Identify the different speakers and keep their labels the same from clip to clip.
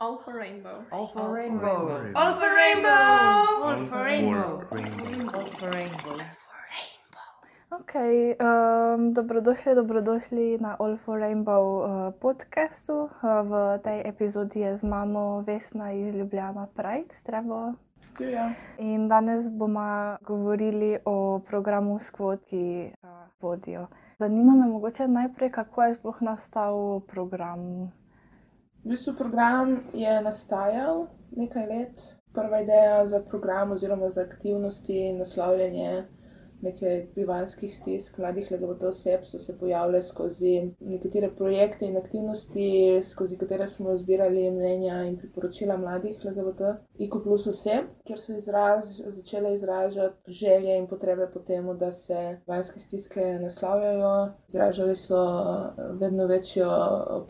Speaker 1: All for rainbow.
Speaker 2: All for rainbow.
Speaker 1: All for rainbow.
Speaker 2: All for rainbow.
Speaker 3: rainbow.
Speaker 2: All for rainbow.
Speaker 4: Ok, um, dobrodošli, dobrodošli na All for Rainbow uh, podkastu. Uh, v tej epizodi je z mano Vesna iz Ljubljana Pride, zdravo.
Speaker 1: Ja.
Speaker 4: In danes bomo govorili o programu Squad, ki ga vodijo. Zanima me mogoče najprej, kako je sploh nastal program.
Speaker 1: V bistvu program je nastajal nekaj let. Prva ideja za program oziroma za aktivnosti in naslavljanje nekaj bivanskih stisk mladih LGBT oseb so se pojavile skozi nekatere projekte in aktivnosti, skozi katere smo zbirali mnenja in priporočila mladih LGBT IQ plus oseb, kjer so izraz, začele izražati želje in potrebe po tem, da se bivanske stiske naslavljajo. Izražali so eh, vedno večjo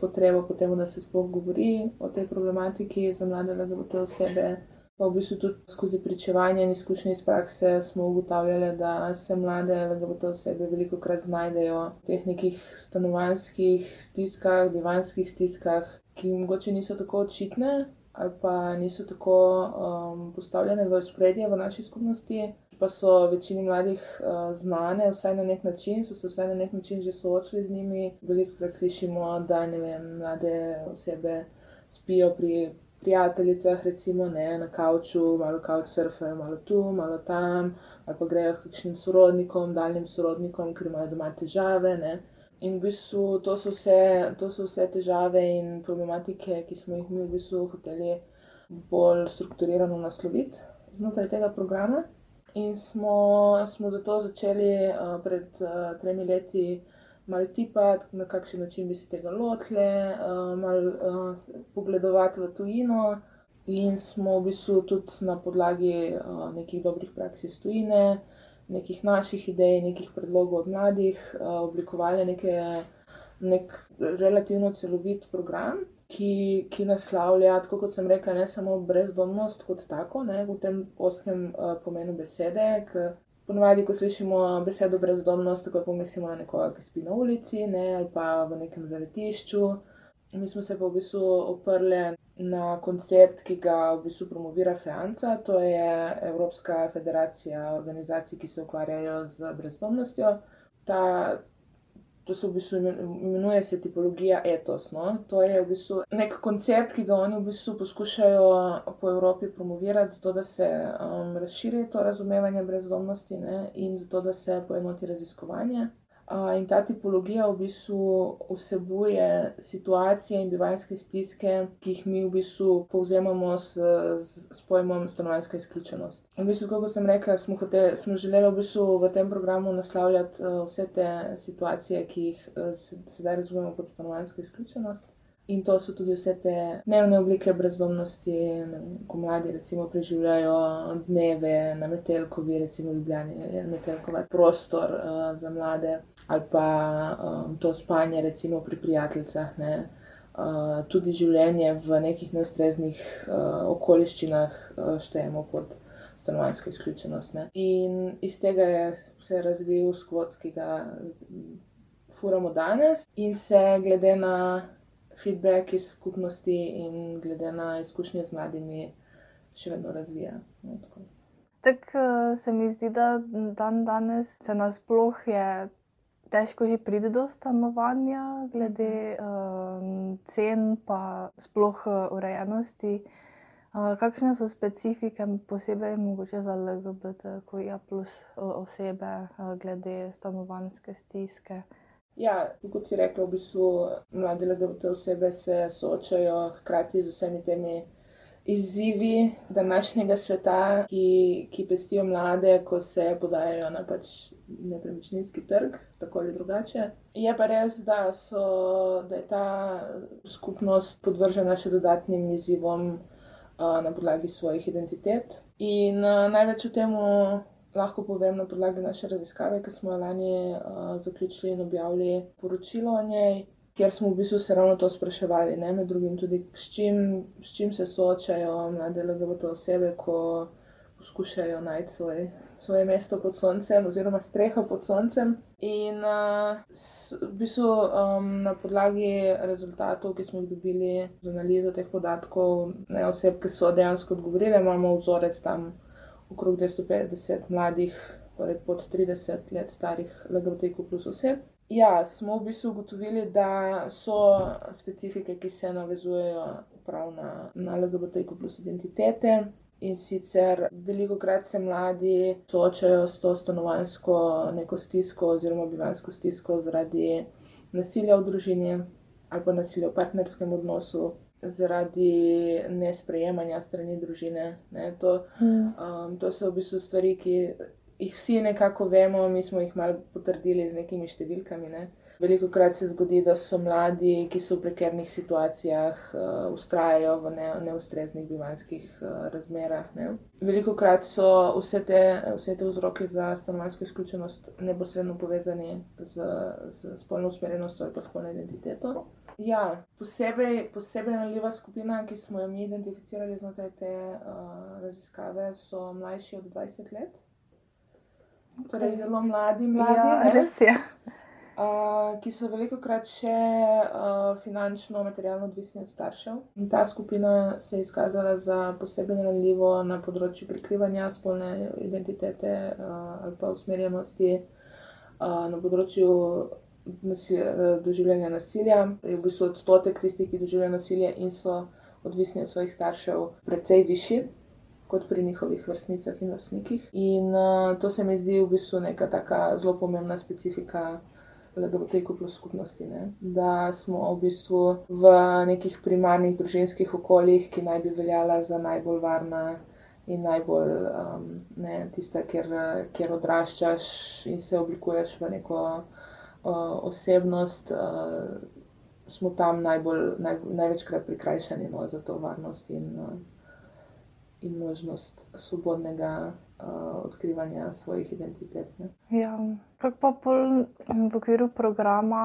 Speaker 1: potrebo po tem, da se sploh govori o tej problematiki za mlade LGBT osebe. Pa v bistvu tudi skozi pričevanje in izkušnje iz prakse smo ugotavljali, da se mlade LGBT osebe veliko krat znajdejo v teh nekih stanovanjskih stiskah, bivanskih stiskah, ki mogoče niso tako očitne ali pa niso tako um, postavljene v spredje v naši skupnosti, pa so večini mladih uh, znane vsaj na nek način, so se vsaj na nek način že soočili z njimi. Veliko krat slišimo, da ne vem, mlade osebe spijo pri prijateljicah, recimo ne, na kavču, malo kavč surfajo, malo tu, malo tam, ali pa grejo k kakšnim sorodnikom, daljnim sorodnikom, ker imajo doma težave. Ne. In v bistvu to so, vse, to so vse težave in problematike, ki smo jih mi v bistvu hoteli bolj strukturirano nasloviti znotraj tega programa. In smo, smo zato začeli uh, pred uh, tremi leti malo tipati, na kakšen način bi se tega lotili, uh, malo uh, pogledovati v tujino. In smo v bistvu tudi na podlagi uh, nekih dobrih praks iz tujine, nekih naših idej, nekih predlogov od mladih, uh, oblikovali neke, nek relativno celovit program, ki, ki naslavlja, tako kot sem rekla, ne samo brezdomnost kot tako, ne, v tem oskem uh, pomenu besede. Ponovadi, ko slišimo besedo brezdomnost, tako pomislimo na nekoga, ki spi na ulici ne, ali pa v nekem zavetišču. Mi smo se pa v bistvu oprli na koncept, ki ga v bistvu promovira FEANCA, to je Evropska federacija organizacij, ki se ukvarjajo z brezdomnostjo. Ta, to se v bistvu imenuje se tipologija etos. No? To je v bistvu nek koncept, ki ga oni v bistvu poskušajo po Evropi promovirati, zato da se um, razširi to razumevanje brezdomnosti ne? in zato da se poenoti raziskovanje. In ta tipologija v bistvu vsebuje situacije in bivanske stiske, ki jih mi v bistvu povzemamo s, s, s pojmom stanovanjska izključenost. In v bistvu, kot sem rekla, smo, hotel, smo želeli v, bistvu v tem programu naslavljati vse te situacije, ki jih sedaj razumemo kot stanovanjska izključenost. In to so tudi vse te dnevne oblike brezdomnosti, ko mladi recimo preživljajo dneve na Metelkovi, recimo v Ljubljani, je Metelkova prostor uh, za mlade, ali pa um, to spanje recimo pri prijateljicah, ne. Uh, tudi življenje v nekih neustreznih uh, okoliščinah uh, štejemo pod stanovanjsko izključenost. Ne. In iz tega je se razvil skvot, ki ga furamo danes in se glede na feedback iz skupnosti in glede na izkušnje z mladimi, še vedno razvija. No, tako
Speaker 4: tak, se mi zdi, da dan danes se nasploh je težko že priti do stanovanja, glede um, cen, pa sploh urejenosti. Uh, kakšne so specifike, posebej mogoče za LGBTQIA plus osebe, uh, glede stanovanske stiske?
Speaker 1: Ja, kot si rekla, v bistvu mlade LGBT osebe se soočajo hkrati z vsemi temi izzivi današnjega sveta, ki, ki pestijo mlade, ko se podajajo na pač nepremičninski trg, tako ali drugače. Je pa res, da, so, da je ta skupnost podvržena še dodatnim izzivom uh, na podlagi svojih identitet. In uh, največ o tem lahko povem na podlagi naše raziskave, ki smo jo lani uh, zaključili in objavili poročilo o njej, kjer smo v bistvu se ravno to spraševali, ne med drugim tudi, s čim, s čim se soočajo mlade LGBT osebe, ko poskušajo najti svoj, svoje mesto pod soncem, oziroma streho pod soncem. In uh, s, v bistvu um, na podlagi rezultatov, ki smo jih dobili z analizo teh podatkov, ne oseb, ki so dejansko odgovorile, imamo vzorec tam okrog 250 mladih, torej pod 30 let starih LGBTQ plus oseb. Ja, smo v bistvu ugotovili, da so specifike, ki se navezujejo prav na, na LGBTQ plus identitete. In sicer veliko krat se mladi soočajo s to stanovanjsko neko stisko oziroma bivansko stisko zaradi nasilja v družini ali pa nasilja v partnerskem odnosu, zaradi nesprejemanja strani družine. Ne, to, um, to so v bistvu stvari, ki jih vsi nekako vemo, mi smo jih malo potrdili z nekimi številkami. Ne. Veliko krat se zgodi, da so mladi, ki so v prekernih situacijah, uh, ustrajajo v ne, neustreznih bivanskih uh, razmerah. Ne. Veliko krat so vse te, vse te vzroke za stanovanjsko izključenost neposredno povezani z, z spolno usmerjenostjo ali pa spolno identiteto. Ja, posebej, posebej ranljiva skupina, ki smo jo mi identificirali znotraj te uh, raziskave, so mlajši od 20 let. Torej, zelo mladi, mladi
Speaker 4: ja,
Speaker 1: ne?
Speaker 4: res je.
Speaker 1: uh, ki so veliko krat še uh, finančno, materialno odvisni od staršev. In ta skupina se je izkazala za posebej ranljivo na področju prikrivanja spolne identitete uh, ali pa usmerjenosti, uh, na področju nasilja, doživljanja nasilja. Je v bistvu odstotek tistih, ki doživljajo nasilje in so odvisni od svojih staršev, precej višji. Kot pri njihovih vrstnicah in vrstnikih. In uh, to se mi zdi v bistvu neka tako zelo pomembna specifika LGBTQ plus skupnosti. Ne? Da smo v bistvu v nekih primarnih družinskih okoljih, ki naj bi veljala za najbolj varna in najbolj um, ne, tista, kjer, kjer odraščaš in se oblikuješ v neko osebnost, uh, smo tam najbolj, naj, največkrat prikrajšani no, za to varnost in, uh, in možnost svobodnega uh, odkrivanja svojih identitet. Ne.
Speaker 4: Ja, kako pa pol v okviru programa,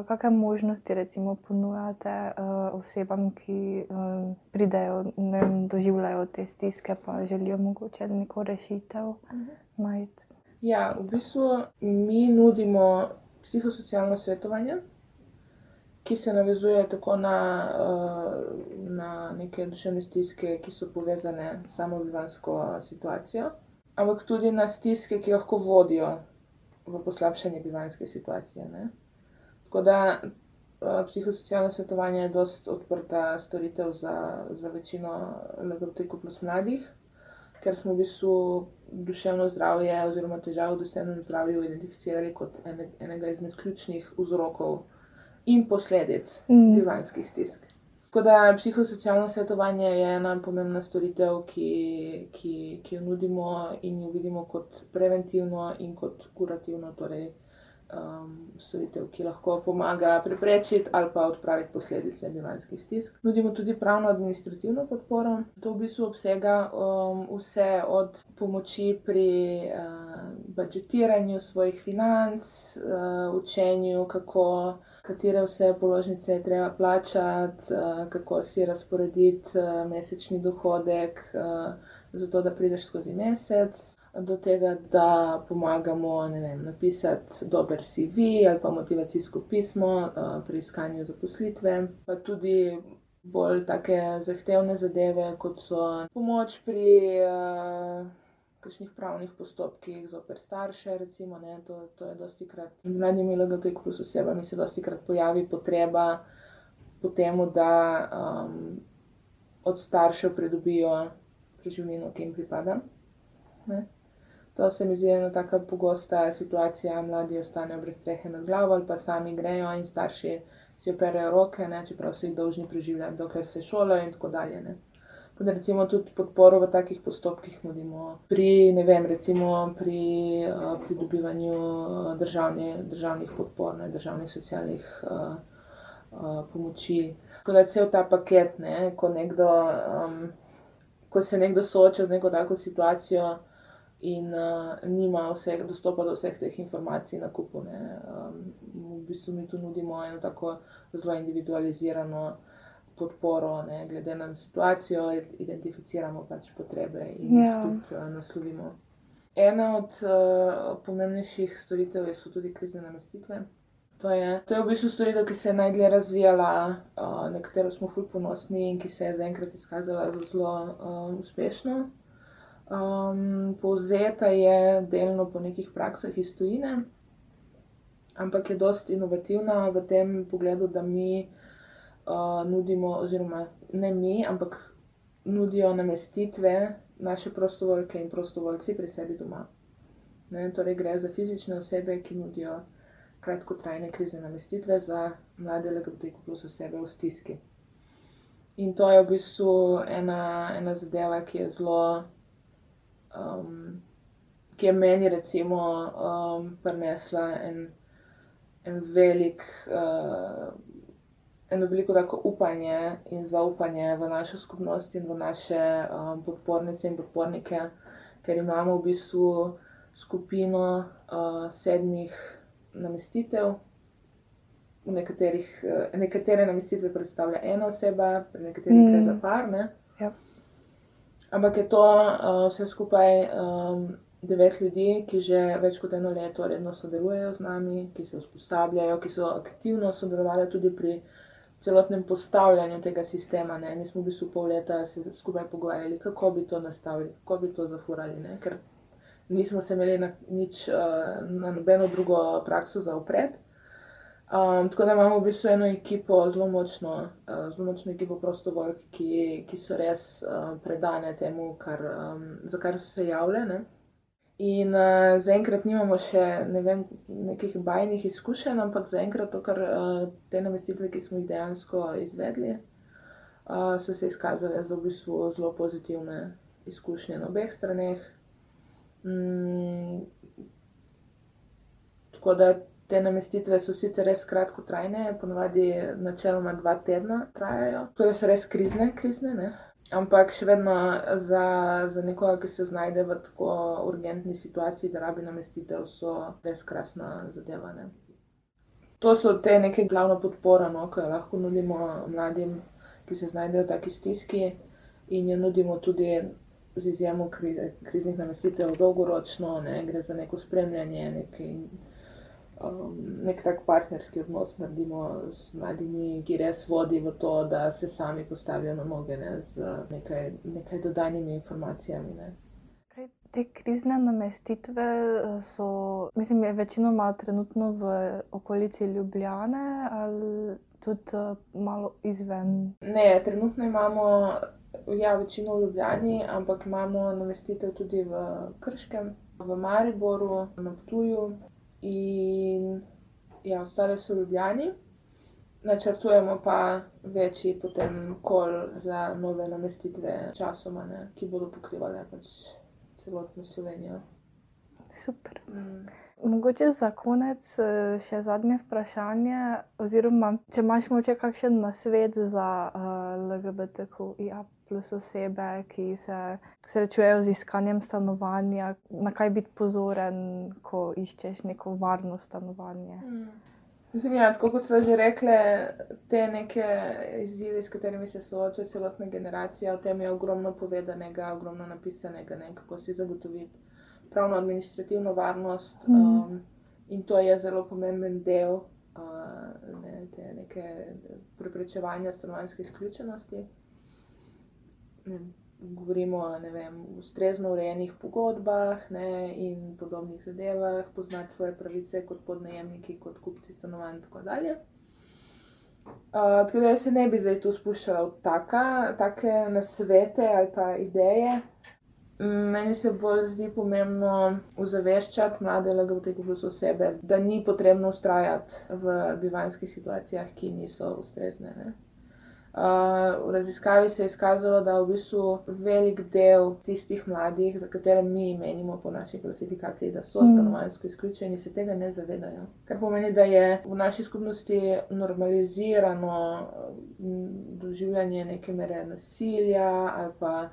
Speaker 4: uh, kakšne možnosti recimo ponujate uh, osebam, ki uh, pridejo, ne vem, doživljajo te stiske, pa želijo mogoče neko rešitev najti?
Speaker 1: Ja, v bistvu mi nudimo psihosocialno svetovanje, ki se navezuje tako na, uh, na neke duševne stiske, ki so povezane s samo bivansko situacijo, ampak tudi na stiske, ki lahko vodijo v poslabšanje bivanske situacije. Ne? Tako da uh, psihosocialno svetovanje je dosta odprta storitev za, za večino LGBTQ plus mladih, ker smo v bistvu duševno zdravje oziroma težave v duševnem zdravju identificirali kot ene, enega izmed ključnih vzrokov in posledic
Speaker 4: Mm.
Speaker 1: bivanskih stisk. Tako da psihosocialno svetovanje je ena pomembna storitev, ki, ki, ki jo nudimo in jo vidimo kot preventivno in kot kurativno, torej um, storitev, ki lahko pomaga preprečiti ali pa odpraviti posledice bivanskih stisk. Nudimo tudi pravno-administrativno podporo. To v bistvu obsega um, vse od pomoči pri uh, budžetiranju svojih financ, uh, učenju, kako katere vse položnice je treba plačati, uh, kako si razporediti uh, mesečni dohodek, uh, zato da prideš skozi mesec. Do tega, da pomagamo vem, napisati dober CV ali pa motivacijsko pismo uh, pri iskanju zaposlitve, pa tudi bolj take zahtevne zadeve, kot so pomoč pri uh, kakšnih pravnih postopkih zoper starše, recimo, ne, to, to je dosti krat. Med mladimi LGBTQ osebami se dosti krat pojavi potreba po tem, da um, od staršev pridobijo preživnino, ki jim pripada. Ne. To se mi zdi ena tako pogosta situacija, mladi ostanejo brez strehe nad glavo ali pa sami grejo in starši si operejo roke, ne, čeprav so jih dolžni preživljati, dokler se šolajo in tako dalje. Ne. Da recimo tudi podporo v takih postopkih nudimo pri, ne vem, recimo pri uh, pridobivanju uh, državne, državnih podpor, ne, državnih socialnih uh, uh, pomoči. Tako da cel ta paket, ne, ko, nekdo, um, ko se nekdo sooča z neko tako situacijo in uh, nima vseh, dostopa do vseh teh informacij na kupu. Ne, um, v bistvu mi tu nudimo eno tako zelo individualizirano podporo, ne, glede na situacijo, identificiramo pač potrebe in
Speaker 4: Ja.
Speaker 1: jih tudi uh, naslovimo. Ena od uh, pomembnejših storitev so tudi krizne namestitve. To je, to je v bistvu storitev, ki se je najdlje razvijala, uh, na katero smo ful ponosni in ki se je zaenkrat izkazala za zelo uh, uspešno. Um, povzeta je delno po nekih praksah iz tujine, ampak je dosti inovativna v tem pogledu, da mi uh, nudimo, oziroma ne mi, ampak nudijo namestitve naše prostovoljke in prostovoljci pri sebi doma. Ne, torej gre za fizične osebe, ki nudijo kratkotrajne krizne namestitve za mlade LGBTQ plus osebe v stiski. In to je v bistvu ena, ena zadeva, ki je zelo, um, ki je meni recimo um, prinesla en, en velik, uh, eno veliko tako upanje in zaupanje v našo skupnost in v naše um, podpornice in podpornike, ker imamo v bistvu skupino uh, sedmih namestitev. V nekaterih, uh, nekatere namestitve predstavlja ena oseba, pri nekaterih mm. gre
Speaker 4: Mm.
Speaker 1: za par. Ne? Ampak je to uh, vse skupaj um, devet ljudi, ki že več kot eno leto redno sodelujejo z nami, ki se usposabljajo, ki so aktivno sodelovali tudi pri celotnem postavljanju tega sistema. Ne? Mi smo v bistvu pol leta se skupaj pogovarjali, kako bi to nastavili, kako bi to zafurali, ne? ker nismo se imeli na, nič, uh, na nobeno drugo prakso za upred. Um, tako da imamo v bistvu eno ekipo, zelo močno, uh, zelo močno ekipo prostovoljk, ki, ki so res uh, predane temu, kar, um, za kar so se javljene. In uh, zaenkrat nimamo še ne vem, nekih bajnih izkušenj, ampak zaenkrat to, kar uh, te namestitve, ki smo jih dejansko izvedli, uh, so se izkazale za v bistvu zelo pozitivne izkušnje na obeh straneh. Mm, tako da te namestitve so sicer res kratkotrajne, ponovadi načeloma dva tedna trajajo, tako da so res krizne, krizne, ne. Ampak še vedno za, za nekoga, ki se znajde v tako urgentni situaciji, da rabi namestitev, so res krasna zadeva. Ne. To so te neke glavne podpore, no, ki jo lahko nudimo mladim, ki se znajdejo v taki stiski, in jo nudimo tudi z izjemo kriznih namestitev dolgoročno, ne, gre za neko spremljanje, neki, um, nek tak partnerski odnos naredimo z mladimi, ki res vodi v to, da se sami postavijo na noge ne, z nekaj, nekaj dodanimi informacijami. Ne.
Speaker 4: Kaj te krizne namestitve eh, so, mislim, večinoma trenutno v okolici Ljubljane ali tudi eh, malo izven.
Speaker 1: Ne, trenutno imamo ja, večino v Ljubljani, ampak imamo namestitev tudi v Krškem, v Mariboru, na Ptuju in ja, ostale so v Ljubljani. Načrtujemo pa večji potem kol za nove namestitve časoma, ne, ki bodo pokrivale pač celotno Slovenijo.
Speaker 4: Super.
Speaker 1: Mm.
Speaker 4: Mogoče za konec eh, še zadnje vprašanje, oziroma če imaš mogoče kakšen nasvet za uh, LGBTQIA plus osebe, ki se srečujejo z iskanjem stanovanja, na kaj biti pozoren, ko iščeš neko varno stanovanje.
Speaker 1: Mislim, ja, tako kot smo že rekli, te neke izzive, s katerimi se sooča celotna generacija, o tem je ogromno povedanega, ogromno napisanega, ne, kako si zagotoviti pravno-administrativno varnost.
Speaker 4: Mhm.
Speaker 1: Um, in to je zelo pomemben del uh, ne, te neke preprečevanja stanovanjske izključenosti. Govorimo o vem, ustrezno urejenih pogodbah ne, in podobnih zadevah, poznati svoje pravice kot podnajemniki, kot kupci stanovanj in tako dalje. Uh, tako da se ne bi zdaj tu spuščala v taka, take nasvete ali pa ideje. Meni se bolj zdi pomembno ozaveščati mlade LGBTQ plus osebe, da ni potrebno ustrajati v bivanjskih situacijah, ki niso ustrezne. Ne? Uh, v raziskavi se je izkazalo, da v bistvu velik del tistih mladih, za katere mi menimo po naši klasifikaciji, da so
Speaker 4: Mm.
Speaker 1: stanovanjsko izključeni, se tega ne zavedajo. Kar pomeni, da je v naši skupnosti normalizirano mm, doživljanje neke mere nasilja ali pa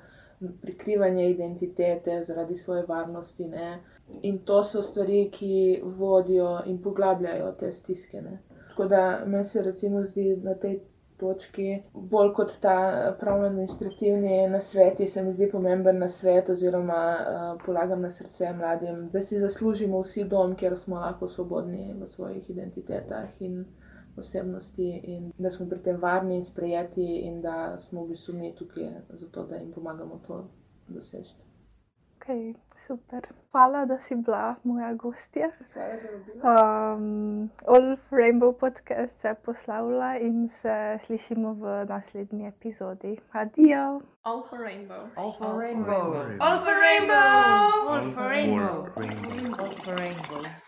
Speaker 1: prikrivanje identitete zaradi svoje varnosti. Ne? In to so stvari, ki vodijo in poglabljajo te stiske. Ne? Tako da meni se recimo zdi na tej točki. Bolj kot ta pravno-administrativni nasvet, se mi zdi pomemben nasvet, oziroma uh, polagam na srce mladim, da si zaslužimo vsi dom, kjer smo lahko svobodni v svojih identitetah in osebnosti, in da smo pri tem varni in sprejeti, in da smo v bistvu mi tukaj zato, da jim pomagamo to doseči.
Speaker 4: Okay, super. Hvala, da si bila moja gostja.
Speaker 1: Hvala za vabilo.
Speaker 4: Um, All Rainbow podcast se poslavlja in se slišimo v naslednji epizodi. Adijo!
Speaker 1: All for rainbow.
Speaker 2: All for rainbow.
Speaker 1: All for rainbow!
Speaker 2: All for rainbow.
Speaker 3: rainbow.
Speaker 2: All for rainbow.